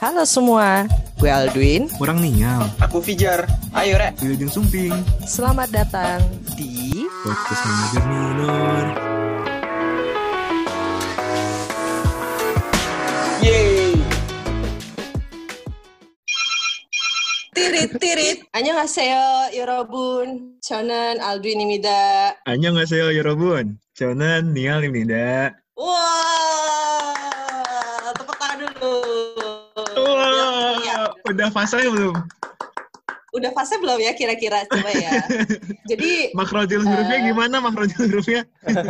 Halo semua, gue Alduin Kurang Nial Aku Fijar. Ayo Rek. Gue Sumping. Selamat datang di Podcast Manajer Minor. Yeay. Tirit tirit. Ngaseo, Yorobun. Chonan Alduin Imida Annyeonghaseyo Yorobun. Chonan Nial Imida Wow udah fase belum? udah fase belum ya kira-kira coba ya. Jadi Makrojil hurufnya Eh. gimana makrojil hurufnya?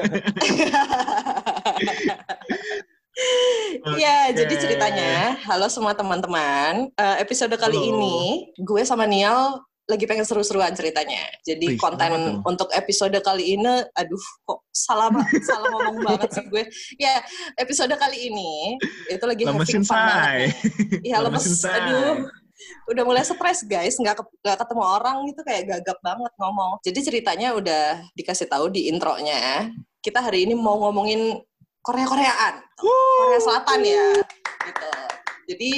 Iya, Oke. jadi ceritanya, halo semua teman-teman. Eh, episode kali Halo. ini, gue sama Nial lagi pengen seru-seruan ceritanya. Jadi Wih, konten untuk episode kali ini, aduh kok salah salah ngomong banget sih gue. Ya, episode kali ini itu lagi Lemesin say. Iya, lemes. Aduh. Udah mulai stres guys, nggak, ke- nggak ketemu orang itu kayak gagap banget ngomong. Jadi ceritanya udah dikasih tahu di intronya. Kita hari ini mau ngomongin Korea-Koreaan. Korea Selatan ya. Gitu. Jadi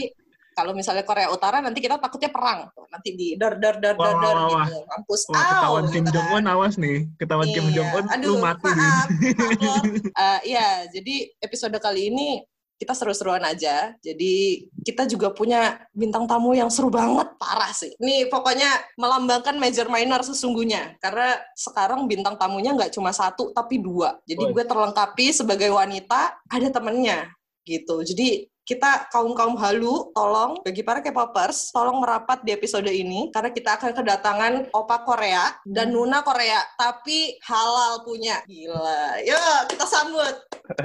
kalau misalnya Korea Utara nanti kita takutnya perang. Tuh, Nanti di dar Wah, dar wah, wah, gitu. Mampus. Wah, Au, ketahuan Kim. Jong Un awas nih. Ketahuan Kim Iya. Jong Un, lu mati nih. maaf, maaf. Eh, Iya, jadi episode kali ini kita seru-seruan aja. Jadi kita juga punya bintang tamu yang seru banget, parah sih. Ini pokoknya melambangkan major minor sesungguhnya. Karena sekarang bintang tamunya nggak cuma satu, tapi dua. Jadi gue terlengkapi sebagai wanita, ada temennya gitu. Jadi kita kaum-kaum halu, tolong bagi para K-popers, tolong merapat di episode ini karena kita akan kedatangan opa Korea dan Nuna Korea, tapi halal punya. Gila. Yuk, kita sambut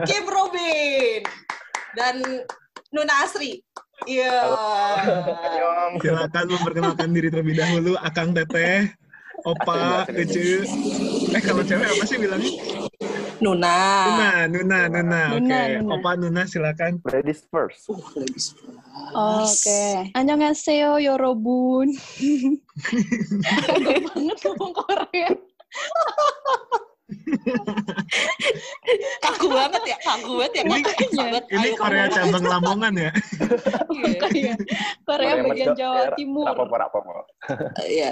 Kim Robin dan Nuna Asri. Iya. Silakan memperkenalkan diri terlebih dahulu, Akang Teteh, Opa, Ece. Eh, kalau cewek apa sih bilangnya? Nuna. Nuna, Nuna, Nuna. Oke, Nuna, Nuna. Opa Nuna silakan. Ladies first. Uh, ladies first. Oke. Annyeonghaseyo, Yorobun. Kagak banget ngomong Korea kaku banget ya, kaku banget ya. Ini, banget. ini Korea cabang Lamongan ya? Iya. Iya. Korea, Korea bagian Jawa Timur. Eh, iya.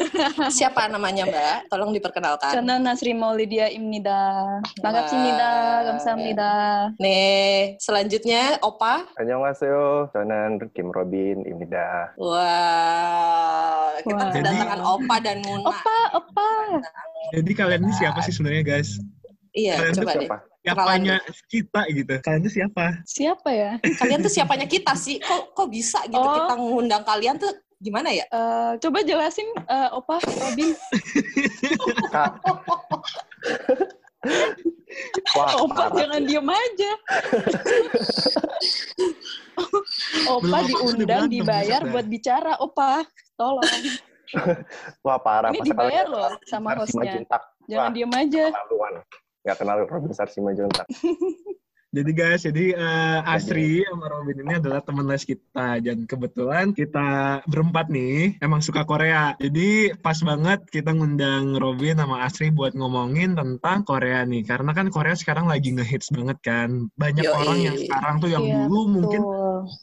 Siapa namanya Mbak? Tolong diperkenalkan. Chana Nasri Maulidia Imnida. Magapsimnida, gamsahamnida. Nih, selanjutnya Opa. Annyeonghaseyo, Chana Kim Robin Imnida. Wah, kita Wah. kedatangan Jadi, Opa dan Muna. Opa, Opa. Jadi kalian ini siapa sih sebenarnya guys? Iya, kalian coba deh. Siapanya kita gitu. Kalian tuh siapa? Siapa ya? Kalian tuh siapanya kita sih. Kok kok bisa gitu oh. kita ngundang kalian tuh gimana ya? Uh, coba jelasin uh, Opa, Robin. Wah, Opa parah. jangan diem aja. Opa Belum diundang, dibayar buat bicara. Opa, tolong. Wah, parah. Ini Masa dibayar loh sama hostnya. Jangan Wah, diem aja. Nggak kenal Robin Sarsima Juntak. Jadi guys, jadi eh, Asri sama Robin ini adalah teman les kita dan kebetulan kita berempat nih emang suka Korea. Jadi pas banget kita ngundang Robin sama Asri buat ngomongin tentang Korea nih. Karena kan Korea sekarang lagi ngehits banget kan. Banyak Yoi. orang yang sekarang tuh yang Iya, dulu mungkin.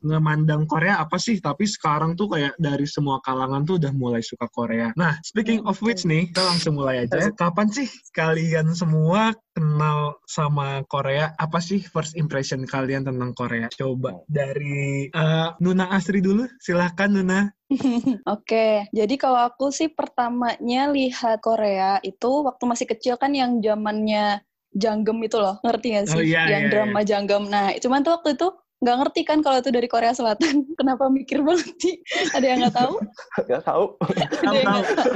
Ngemandang Korea apa sih, tapi sekarang tuh kayak dari semua kalangan tuh udah mulai suka Korea. Nah, speaking of which nih, kita langsung mulai aja. Kapan sih kalian semua kenal sama Korea? Apa sih first impression kalian tentang Korea? Coba dari eh, Nuna Asri dulu, silahkan Nuna. Oke, jadi kalau aku sih pertamanya lihat Korea itu waktu masih kecil kan yang zamannya Janggem itu loh, ngerti gak sih? Oh, iya, yang iya, drama Janggem. Nah, cuman tuh waktu itu nggak ngerti kan kalau itu dari Korea Selatan. Kenapa mikir banget sih? Ada yang nggak tahu? Nggak tahu. Ada Tahu yang tahu. nggak tahu?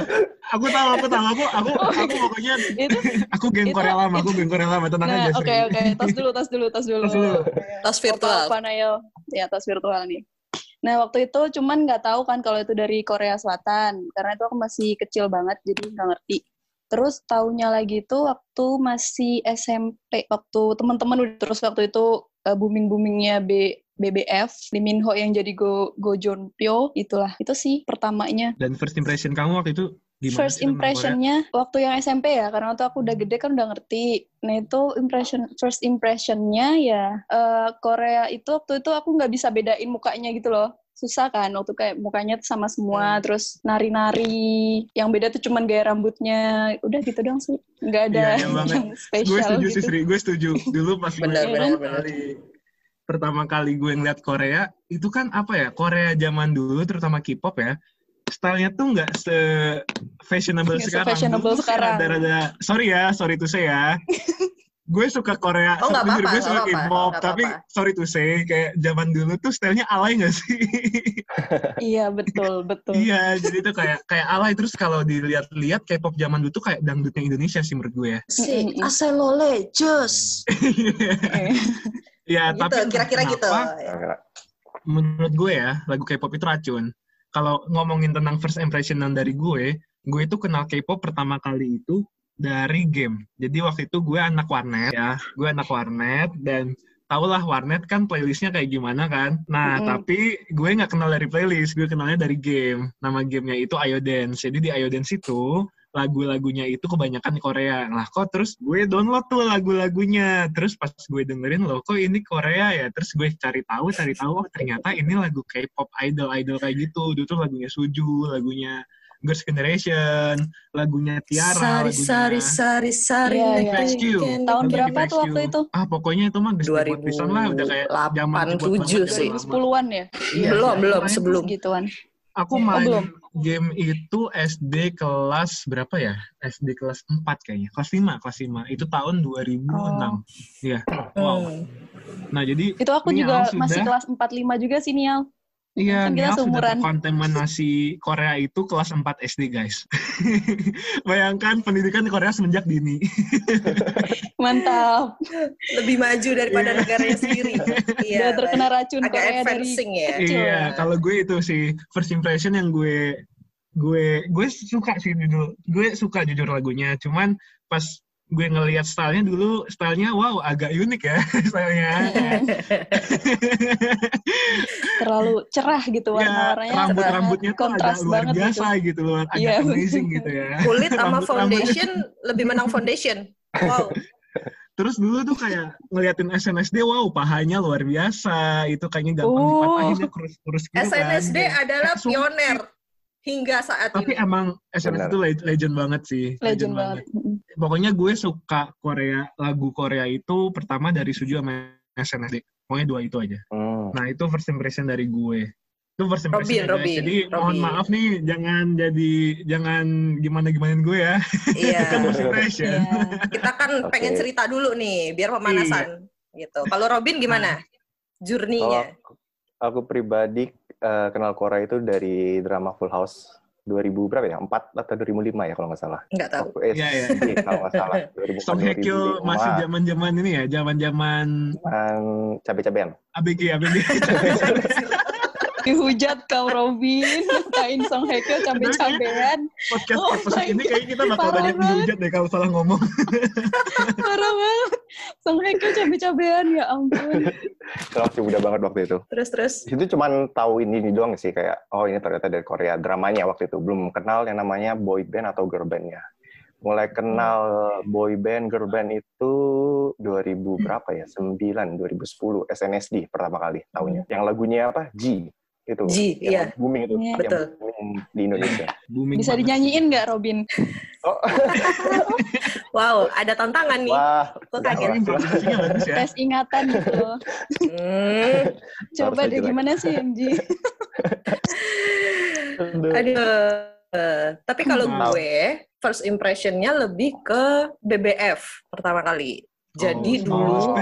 Aku tahu, aku tahu, aku aku aku pokoknya Itu, aku geng Itu- Korea lama, aku geng Korea lama, tenang nah, aja. oke oke, tas dulu, tas dulu, tas dulu. Tas dulu. Tas virtual. Apa, Nail? Ya, tas virtual nih. Nah, waktu itu cuman nggak tahu kan kalau itu dari Korea Selatan. Karena itu aku masih kecil banget, jadi nggak ngerti. Terus tahunya lagi itu waktu masih SMP, waktu teman-teman udah terus waktu itu uh, booming-boomingnya B BBF, Lee Min Ho yang jadi Go Go Pyo, itulah. Itu sih pertamanya. Dan first impression kamu waktu itu Gimana first impressionnya waktu yang SMP ya karena waktu aku udah gede kan udah ngerti nah itu impression first impressionnya ya eh, Korea itu waktu itu aku nggak bisa bedain mukanya gitu loh susah kan waktu kayak mukanya tuh sama semua Hmm. terus nari-nari yang beda tuh cuman gaya rambutnya udah gitu dong sih nggak ada Iya, iya banget. yang gue spesial setuju sih gitu Sri gue setuju dulu pas gue pertama benar, benar. kali pertama kali gue ngeliat Korea itu kan apa ya Korea zaman dulu terutama K-pop ya stylenya tuh nggak se fashionable Nggak sekarang tuh sekarang. rada-rada sorry ya sorry to say ya gue suka Korea Oh, jujur apa-apa, gue suka K-pop tapi sorry to say kayak zaman dulu tuh stylenya alay nggak sih iya betul betul iya jadi tuh kayak kayak alay terus kalau dilihat-lihat K-pop zaman dulu tuh kayak dangdutnya Indonesia sih menurut gue ya Si. Aselole Jos. Eh, ya Gitu, tapi kira-kira gitu. kenapa, Kira-kira. menurut gue ya, lagu K-pop itu racun. Kalau ngomongin tentang first impression dari gue, gue itu kenal K-pop pertama kali itu dari game. Jadi waktu itu gue anak warnet ya, gue anak warnet dan lah warnet kan playlistnya kayak gimana kan. Nah, Mm-mm. tapi gue nggak kenal dari playlist, gue kenalnya dari game. Nama gamenya itu Ayo Dance. Jadi di Ayo Dance itu lagu-lagunya itu kebanyakan Korea. Lah kok terus gue download tuh lagu-lagunya. Terus pas gue dengerin loh kok ini Korea ya. Terus gue cari tahu, cari tahu oh ternyata ini lagu K-pop idol-idol kayak gitu. Dulu tuh lagunya Suju, lagunya Girls' Generation, lagunya Tiara, Sari, lagunya sari, sari, sari. Iya. Next You. tahun Lagunya berapa tuh waktu itu Ah pokoknya itu mah dibuat pisan lah udah kayak zaman 2008, dibuat 7 banget sih. dari lama. 2010-an ya Iya, belum, iya. belum, sebelum. gituan Aku Oh, main belum. game itu SD kelas berapa ya? SD kelas 4 kayaknya. Kelas 5, kelas 5. Itu tahun 2006. Iya. Wow. Hmm. Nah, jadi itu aku Nial juga sudah- masih kelas 45 juga sih Nial Iya, Kan kita seumuran. kontaminasi Korea itu kelas 4 SD, guys. Bayangkan pendidikan di Korea semenjak dini. mantap Lebih maju daripada Iya. negaranya sendiri. Iya. udah terkena racun agak Korea dari advancing ya. kecil. iya, kalau gue itu sih first impression yang gue gue gue suka sih dulu. Gue suka jujur lagunya, cuman pas gue ngelihat stylenya dulu stylenya wow agak unik ya stylenya terlalu cerah gitu ya warna-warnanya rambut rambutnya tuh agak kontras luar banget biasa gitu. gitu, loh agak Iya. amazing gitu ya Kulit sama Rambut-rambutnya. foundation lebih menang foundation. Wow. terus dulu tuh kayak ngeliatin SNSD wow pahanya luar biasa itu kayaknya gampang Oh. dipatahin ya kurus-kurus gitu kan SNSD adalah Sumpit. pioner hingga saat tapi ini. emang SNSD Benar. itu le- legend banget sih legend banget Mm-mm. pokoknya gue suka Korea lagu Korea itu pertama dari Suju sama SNSD pokoknya dua itu aja Hmm. nah itu first impression dari gue itu first impression Robin, ya. Robin, jadi mohon Robin. maaf nih jangan jadi jangan gimana gimanain gue ya Iya. kan first impression Iya. Kita kan Oke. pengen cerita dulu nih, biar pemanasan. Gitu. Kalau Robin gimana? Kalau Journey-nya. aku, aku pribadi eh, kenal Korea itu dari drama Full House 2000 berapa ya? 4 atau 2005 ya kalau nggak salah. Nggak tahu. Iya, iya. kalau nggak salah. 2004, Song Hye Kyo 2005. masih zaman zaman ini ya zaman zaman Zaman cabe-cabean. ABG ABG dihujat kau Robin ngatain Song Hye Kyo cabe-cabean podcast Oh episode ini kayaknya kita bakal Parah banyak banget. dihujat deh kalau salah ngomong parah banget Song Hye Kyo cabe-cabean ya ampun Kalau masih muda banget waktu itu. Terus terus. Itu cuman tahu ini, ini doang sih kayak oh ini ternyata dari Korea dramanya waktu itu belum kenal yang namanya boy band atau girl bandnya. Mulai kenal boy band girl band itu 2000 berapa ya? 9 2010 SNSD pertama kali tahunya. Yang lagunya apa? G itu. G, yang iya. Booming itu. Yang Betul. booming di Indonesia. booming bisa banget. dinyanyiin nggak Robin Oh, Wow, ada tantangan nih. wah. Kok udah kaget? ya tes ingatan gitu Hmm. coba deh jelek. gimana sih MG Aduh. Eh, tapi kalau Wow. gue first impression-nya lebih ke BBF pertama kali. Jadi Oh, dulu Oh.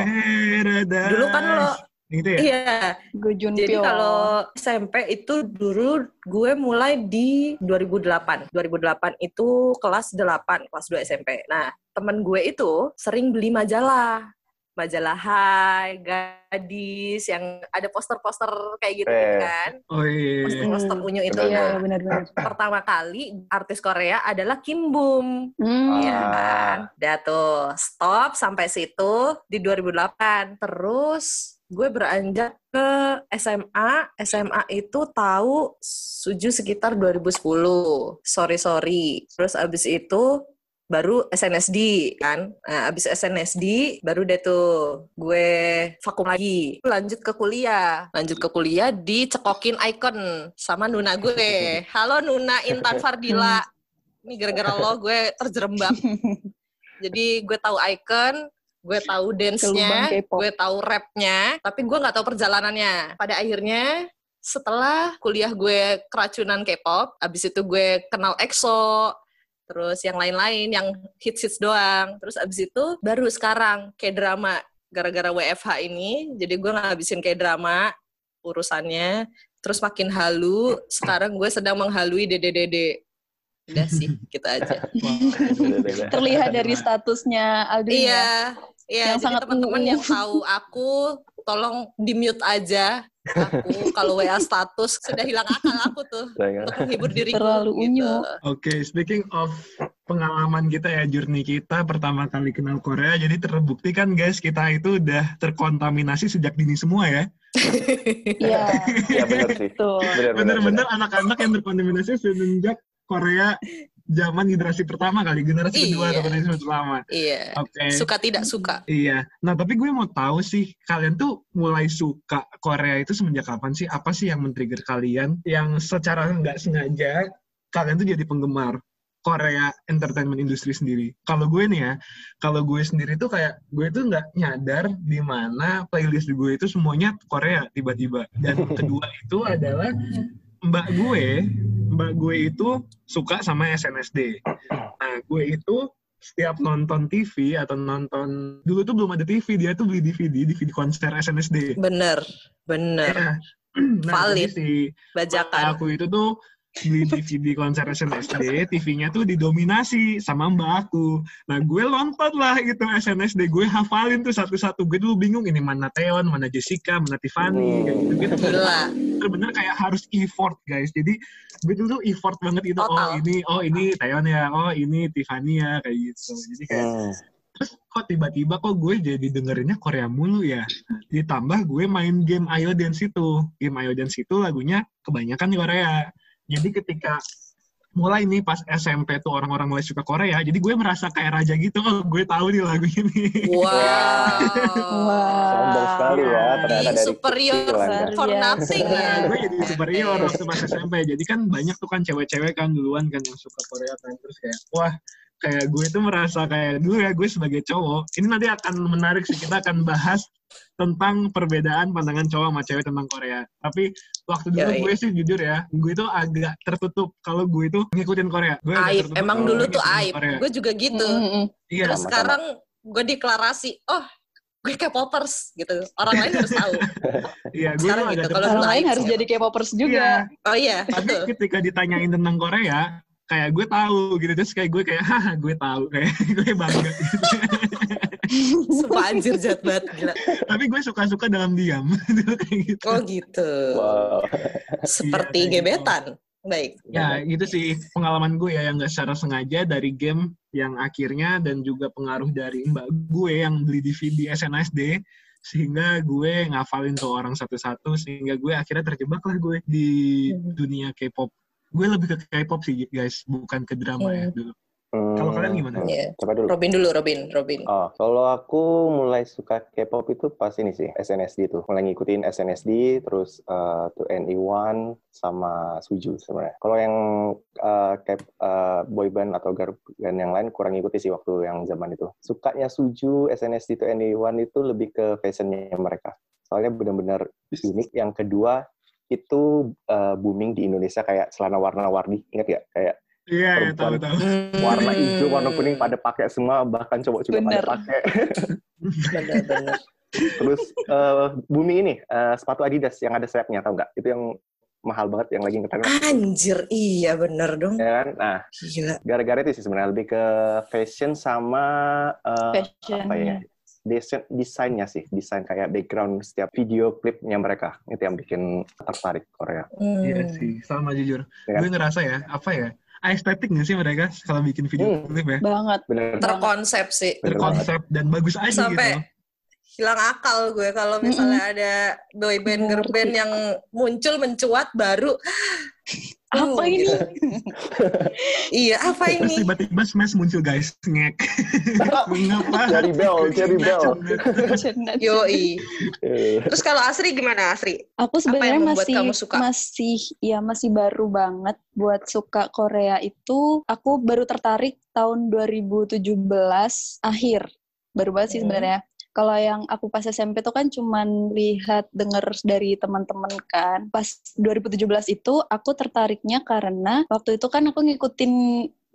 Dulu kan lo gitu ya iya, Junpyo jadi kalau SMP itu dulu gue mulai di 2008. 2008 itu kelas 8, kelas 2 SMP. Nah, temen gue itu sering beli majalah. Majalah Hai, Gadis, yang ada poster-poster kayak gitu, Eh. kan. oh iya Poster-poster unyu itu. Benar. iya benar-benar pertama kali artis Korea adalah Kim Bum. hmm. Iya Ah. kan? Udah tuh, stop sampai situ di 2008. Terus gue beranjak ke SMA. SMA itu tahu Suju sekitar 2010. Sorry sorry. Terus abis itu baru SNSD kan. Nah, abis SNSD baru deh tuh gue vakum lagi. Lanjut ke kuliah. Lanjut ke kuliah dicekokin icon sama Nuna gue. Halo Nuna Intan Fardila. Ini gara-gara lo gue terjerembab. Jadi gue tahu icon, gue tahu dance-nya, gue tahu rap-nya, tapi gue nggak tahu perjalanannya. Pada akhirnya setelah kuliah gue keracunan K-pop, abis itu gue kenal EXO, terus yang lain-lain yang hits-hits doang. Terus abis itu baru sekarang kayak drama gara-gara WFH ini, jadi gue ngabisin kayak drama urusannya. Terus makin halu, sekarang gue sedang menghalui dede-dede. Udah sih, gitu aja. Terlihat dari statusnya Aldrin ya. Iya, iya. Yang sangat teman-teman yang tahu aku, tolong di mute aja. Aku kalau WA status sudah hilang akal aku tuh untuk menghibur diriku. Terlalu gitu. unyu. Oke, speaking of pengalaman kita ya, journey kita pertama kali kenal Korea, jadi terbukti kan guys, kita itu udah terkontaminasi sejak dini semua ya. Iya, Iya benar sih. betul. Benar, benar, Bener-bener benar. anak-anak yang terkontaminasi semenjak Korea zaman generasi pertama kali, generasi kedua Iya. atau generasi pertama. Iya. Oke. Suka tidak suka. Iya. Nah, tapi gue mau tahu sih, kalian tuh mulai suka Korea itu semenjak kapan sih? Apa sih yang men-trigger kalian yang secara nggak sengaja kalian tuh jadi penggemar Korea entertainment industry sendiri? Kalau gue nih ya, kalau gue sendiri tuh kayak gue tuh nggak nyadar di mana playlist gue itu semuanya Korea tiba-tiba. Dan kedua itu adalah mbak gue, mbak gue itu suka sama SNSD. Nah, gue itu setiap nonton TV atau nonton dulu tuh belum ada TV dia tuh beli DVD DVD konser SNSD. Bener, bener. Ya. Nah, Valid. si Bajakan. aku itu tuh beli DVD konser SNSD, TV-nya tuh didominasi sama mbak aku. Nah, gue lontot lah gitu SNSD, gue hafalin tuh satu-satu. Gue dulu bingung ini mana Teon, mana Jessica, mana Tiffany, kayak gitu. gitu. Gila. Bener-bener kayak harus effort guys. Jadi gue dulu tuh effort banget itu. Oh ini, oh ini Teon ya, oh ini Tiffany ya, kayak gitu. Jadi kayak Hmm. terus kok tiba-tiba kok gue jadi dengerinnya Korea mulu ya ditambah gue main game Ayo Dance itu game Ayo Dance itu lagunya kebanyakan Korea jadi ketika mulai nih pas SMP tuh orang-orang mulai suka Korea jadi gue merasa kayak raja gitu oh gue tahu nih lagu ini Wow. Sombong sekali ya, ternyata dari superior kecil Anda. for nothing ya. Gue jadi superior waktu pas SMP jadi kan banyak tuh kan cewek-cewek kan duluan kan yang suka Korea kan terus kayak wah kayak gue tuh merasa kayak dulu ya gue sebagai cowok ini nanti akan menarik sih kita akan bahas tentang perbedaan pandangan cowok sama cewek tentang Korea tapi waktu dulu Yoi. gue sih jujur ya gue tuh agak tertutup kalau gue itu ngikutin Korea gue Aib. Emang dulu tuh aib. Korea. Gue juga gitu. Mm, mm, mm. iya Terus Sama-sama. sekarang gue deklarasi, oh gue K-popers gitu. Orang lain harus tahu. iya gue sekarang agak gitu. Kalau Orang lain harus sih. jadi K-popers Iya. juga. Oh iya, tapi betul. ketika ditanyain tentang Korea kayak gue tahu gitu terus kayak gue kayak haha gue tahu kayak gue bangga gitu. Sumpah anjir jahat banget. Gila. tapi gue suka-suka dalam diam kayak gitu Oh gitu. Wow. Seperti Iya, gebetan. Baik. ya gitu sih pengalaman gue ya yang nggak secara sengaja dari game yang akhirnya dan juga pengaruh dari mbak gue yang beli DVD SNSD sehingga gue ngafalin tuh orang satu-satu sehingga gue akhirnya terjebak lah gue di Hmm. dunia K-pop gue lebih ke K-pop sih guys bukan ke drama ya Hmm. dulu Hmm. Kalau kalian gimana? Iya. Coba dulu. Robin dulu, Robin. Robin. Oh, kalau aku mulai suka K-pop itu pas ini sih, SNSD tuh. Mulai ngikutin SNSD, terus uh, tuh NE1 sama Suju sebenarnya. Kalau yang uh, K- uh, boyband atau girl band yang lain kurang ngikuti sih waktu yang zaman itu. Sukanya Suju, SNSD tuh NE1 itu lebih ke fashionnya mereka. Soalnya benar-benar unik. Yang kedua itu uh, booming di Indonesia kayak celana warna-warni. Ingat ya? Kayak iya ya, Perempuan. tahu tahu warna hijau, warna kuning pada pakai semua, bahkan cowok juga Bener. pada pakai. Terus eh, booming ini eh, sepatu Adidas yang ada sayapnya tahu nggak? Itu yang mahal banget yang lagi ngetren Anjir, iya bener dong. ya kan? Nah, Gila. gara-gara itu sih sebenarnya lebih ke fashion sama eh, Fashion. apa ya? Desain, desainnya sih, desain kayak background setiap video klipnya mereka itu yang bikin tertarik Korea. Hmm. iya sih sama jujur kan? gue ngerasa ya apa ya estetik nggak sih mereka kalau bikin video Hmm. klip ya Banget. Bener. Terkonsep sih. Terkonsep dan bagus aja Sampai gitu hilang akal gue kalau misalnya ada boy band girl band yang muncul mencuat baru Apa Uh, ini? gitu. iya apa Terus ini tiba-tiba Smash muncul guys. Ngek. Mengapa? Cherry Bell, Cherry Bell. yoi Eh, terus kalau Asri gimana Asri Aku sebenarnya masih kamu suka? masih ya masih baru banget buat suka Korea itu. Aku baru tertarik tahun 2017 akhir. Baru banget sih Hmm. Kalau yang aku pas SMP tuh kan cuman lihat denger dari teman-teman kan. Pas 2017 itu aku tertariknya karena waktu itu kan aku ngikutin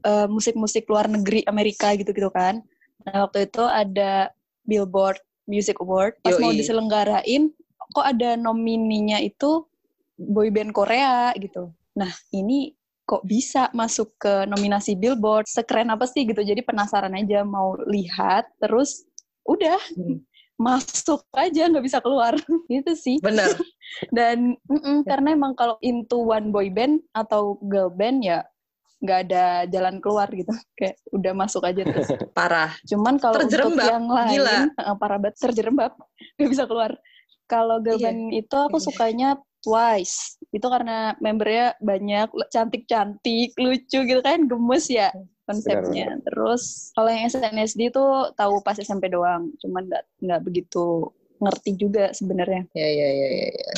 eh, musik-musik luar negeri Amerika gitu-gitu kan. Nah, waktu itu ada Billboard Music Award. Pas mau Yoi. diselenggarain, kok ada nomininya itu boyband Korea gitu. Nah, ini kok bisa masuk ke nominasi Billboard? Sekeren apa sih gitu. Jadi penasaran aja mau lihat, terus udah Hmm. masuk aja nggak bisa keluar. Gitu sih. Bener dan mm-mm, karena emang kalau into one boy band atau girl band ya nggak ada jalan keluar gitu. Kayak udah masuk aja terus. Parah. Cuman kalau untuk yang lain gila. parah banget. Terjerembab. Nggak bisa keluar. Kalau girl Iya. band itu aku Iya. sukanya Twice. Itu karena membernya banyak cantik-cantik lucu gitu kan gemes ya konsepnya terus kalau yang SNSD itu tahu pas SMP doang cuman nggak nggak begitu ngerti juga sebenarnya Ya, ya, ya, ya, ya.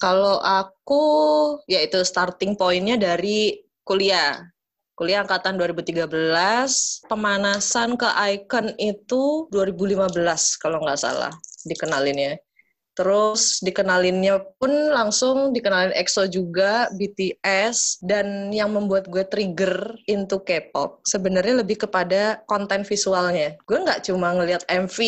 Kalau aku, ya itu starting pointnya dari kuliah. Kuliah angkatan 2013, pemanasan ke Icon itu 2015 kalau nggak salah dikenalinnya. Terus dikenalinnya pun langsung dikenalin EXO juga, BTS, dan yang membuat gue trigger into K-pop sebenarnya lebih kepada konten visualnya. Gue nggak cuma ngelihat MV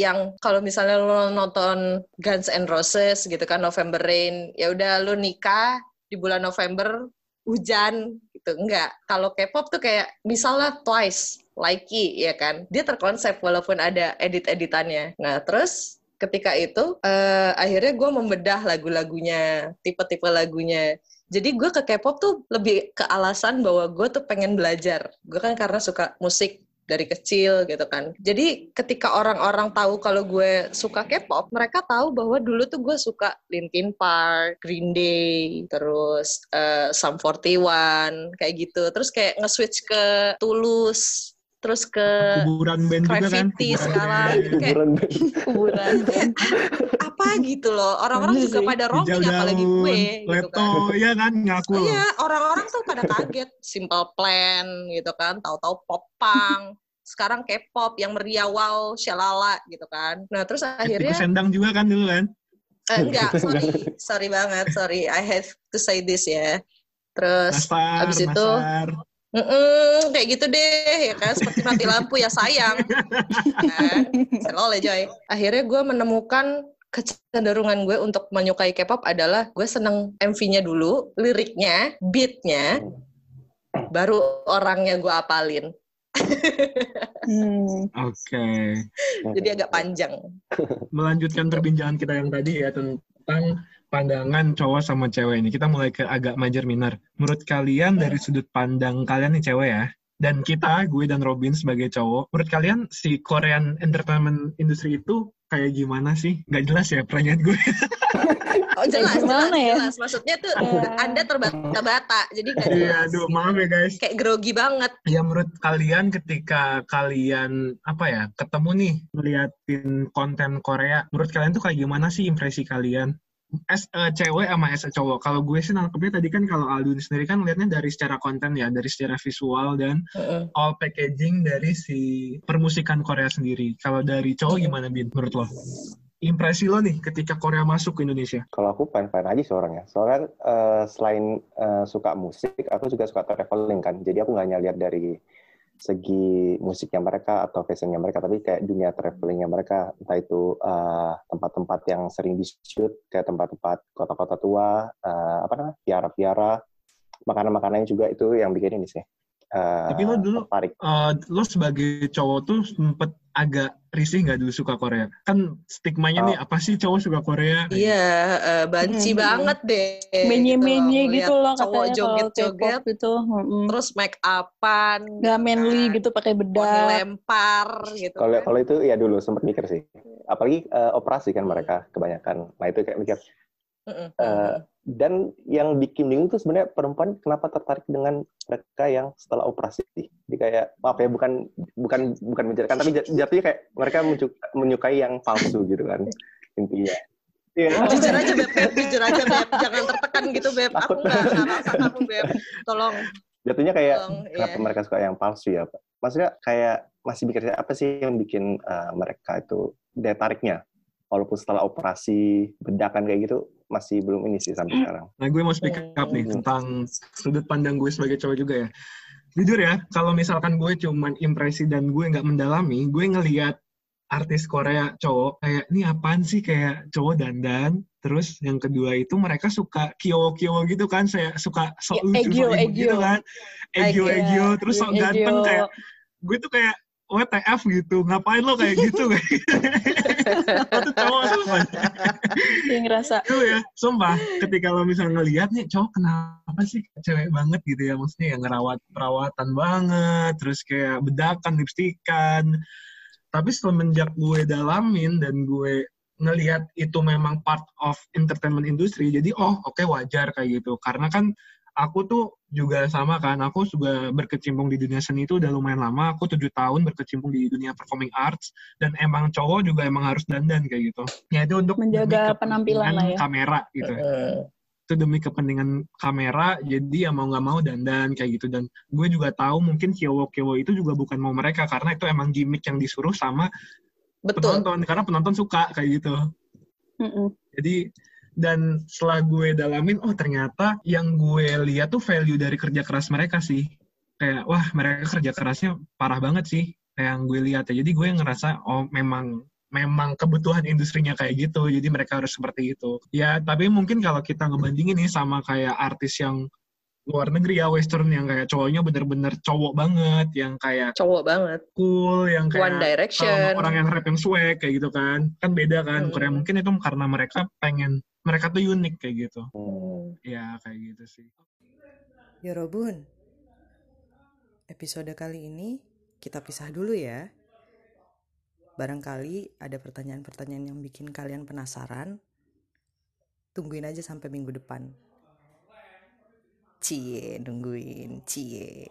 yang kalau misalnya lo nonton Guns N' Roses gitu kan November Rain, ya udah lo nikah di bulan November hujan gitu enggak. Kalau K-pop tuh kayak misalnya Twice, Likey ya kan. Dia terkonsep walaupun ada edit-editannya. Nah, terus ketika itu eh, akhirnya gue membedah lagu-lagunya, tipe-tipe lagunya. Jadi gue ke K-pop tuh lebih ke alasan bahwa gue tuh pengen belajar. Gue kan karena suka musik dari kecil gitu kan. Jadi ketika orang-orang tahu kalau gue suka K-pop, mereka tahu bahwa dulu tuh gue suka Linkin Park, Green Day, terus eh, Sum 41, kayak gitu. Terus kayak nge-switch ke Tulus, terus ke Kuburan band juga kan. Sekarang band. gitu kayak kuburan band. kuburan band apa gitu loh orang-orang juga sih. pada roaming apalagi gue gitu Leto, kan ya kan ngaku iya orang-orang tuh pada kaget simple plan gitu kan tahu-tahu pop punk sekarang K-pop yang meriah wow shalala gitu kan nah terus Tikus akhirnya sendang juga kan dulu kan. eh, enggak sorry sorry banget sorry I have to say this ya terus Nastar, abis itu Nastar. Mm-mm, kayak gitu deh, ya kan? Seperti mati lampu ya sayang. kan? Selol ya, Joy. Akhirnya gue menemukan kecenderungan gue untuk menyukai K-pop adalah gue seneng MV-nya dulu, liriknya, beat-nya, baru orangnya gue apalin. Hmm. Oke. Jadi agak panjang. Melanjutkan perbincangan kita yang tadi ya tentang pandangan cowok sama cewek ini. Kita mulai ke agak major minor. Menurut kalian dari sudut pandang kalian nih cewek ya, dan kita, gue dan Robin sebagai cowok, menurut kalian si Korean entertainment industry itu kayak gimana sih? Gak jelas ya pertanyaan gue. Oh jelas, jelas, gimana ya? jelas. Maksudnya tuh Ya. Anda terbata-bata, jadi gak Iya, jelas. aduh, maaf ya guys. Kayak grogi banget. Ya menurut kalian ketika kalian apa ya ketemu nih ngeliatin konten Korea, menurut kalian tuh kayak gimana sih impresi kalian? As a cewek sama as a cowok. Kalau gue sih nangkepnya tadi kan kalau Aldun sendiri kan liatnya dari secara konten ya, dari secara visual dan Mm-mm. all packaging dari si permusikan Korea sendiri. Kalau dari cowok gimana Bin menurut lo? Impresi lo nih ketika Korea masuk ke Indonesia? Kalau aku fine-fine aja sih orangnya. Soalnya eh, selain eh, suka musik, aku juga suka traveling kan. Jadi aku nggak hanya lihat dari segi musiknya mereka atau fashionnya mereka, tapi kayak dunia travelingnya mereka. Entah itu eh, tempat-tempat yang sering di shoot, kayak tempat-tempat kota-kota tua, eh, apa namanya, viara-viara, makanan-makanannya juga itu yang bikin ini sih. eh, Tapi lo dulu tertarik. eh, lo sebagai cowok tuh sempet agak risih nggak dulu suka Korea? Kan stigmanya Oh. nih apa sih cowok suka Korea? Iya, eh, banci Hmm. banget deh. Menye-menye Lihat gitu loh Cowok joget-joget, gitu. Mm-mm. terus make upan. Nggak manly gitu pakai bedak. lempar gitu. Kalau kan. kalau itu ya dulu sempat mikir sih. Apalagi eh, operasi kan mereka kebanyakan. Nah itu kayak mikir. Eh, dan yang bikin bingung tuh sebenarnya perempuan kenapa tertarik dengan mereka yang setelah operasi. Jadi kayak maaf ya bukan bukan bukan menjadikan tapi jat- jatuhnya kayak mereka menyukai yang palsu gitu kan intinya. Iya. jujur aja beb, Beb. jujur aja beb, jangan tertekan gitu beb. Aku Takut. nggak nggak rasa kamu beb. Tolong, Jatuhnya kayak tolong. kenapa Iya. mereka suka yang palsu ya Pak? Maksudnya kayak masih mikir apa sih yang bikin eh, mereka itu daya tariknya? Walaupun setelah operasi bedakan kayak gitu masih belum ini sih sampai sekarang. Nah, gue mau speak up nih Hmm. tentang sudut pandang gue sebagai cowok juga ya. Jujur ya, kalau misalkan gue cuman impresi dan gue nggak mendalami, gue ngelihat artis Korea cowok kayak ini apaan sih kayak cowok dandan. Terus yang kedua itu mereka suka kio-kio gitu kan, saya suka sok Ya, lucu, egyo, gitu kan. Egyo, Egyo. terus sok ganteng kayak gue tuh kayak WTF gitu, ngapain lo kayak gitu kayak Lo tuh cowok sumpah. Yang ngerasa ya, sumpah. Ketika lo misalnya ngeliat nih, cowok kenapa sih cewek banget gitu ya? Maksudnya yang ngerawat perawatan banget, terus kayak bedakan, lipstikan. Tapi semenjak gue dalamin dan gue ngelihat itu memang part of entertainment industry, jadi oh oke wajar kayak gitu. Karena kan aku tuh juga sama kan, aku juga berkecimpung di dunia seni itu udah lumayan lama. Aku tujuh tahun berkecimpung di dunia performing arts dan emang cowok juga emang harus dandan kayak gitu. Ya itu untuk Menjaga penampilan lah ya. kamera gitu. Mm. Itu demi kepentingan kamera, jadi ya mau nggak mau dandan kayak gitu. Dan gue juga tahu mungkin kiowo-kiowo itu juga bukan mau mereka karena itu emang gimmick yang disuruh sama Betul. penonton karena penonton suka kayak gitu. mm-mm. Jadi dan setelah gue dalamin, oh ternyata yang gue lihat tuh value dari kerja keras mereka sih. Kayak wah mereka kerja kerasnya parah banget sih. Kayak yang gue lihat ya. Jadi gue ngerasa oh memang memang kebutuhan industrinya kayak gitu. Jadi mereka harus seperti itu. Ya tapi mungkin kalau kita ngebandingin nih sama kayak artis yang luar negeri ya western yang kayak cowoknya bener-bener cowok banget yang kayak Cowok banget. cool yang kayak One Direction. orang yang rap yang swag kayak gitu kan kan beda kan Hmm. Korea mungkin itu karena mereka pengen mereka tuh unik kayak gitu Hmm. ya kayak gitu sih Yorobun, episode kali ini kita pisah dulu ya. Barangkali ada pertanyaan-pertanyaan yang bikin kalian penasaran. Tungguin aja sampai minggu depan. Cie, nungguin, cie.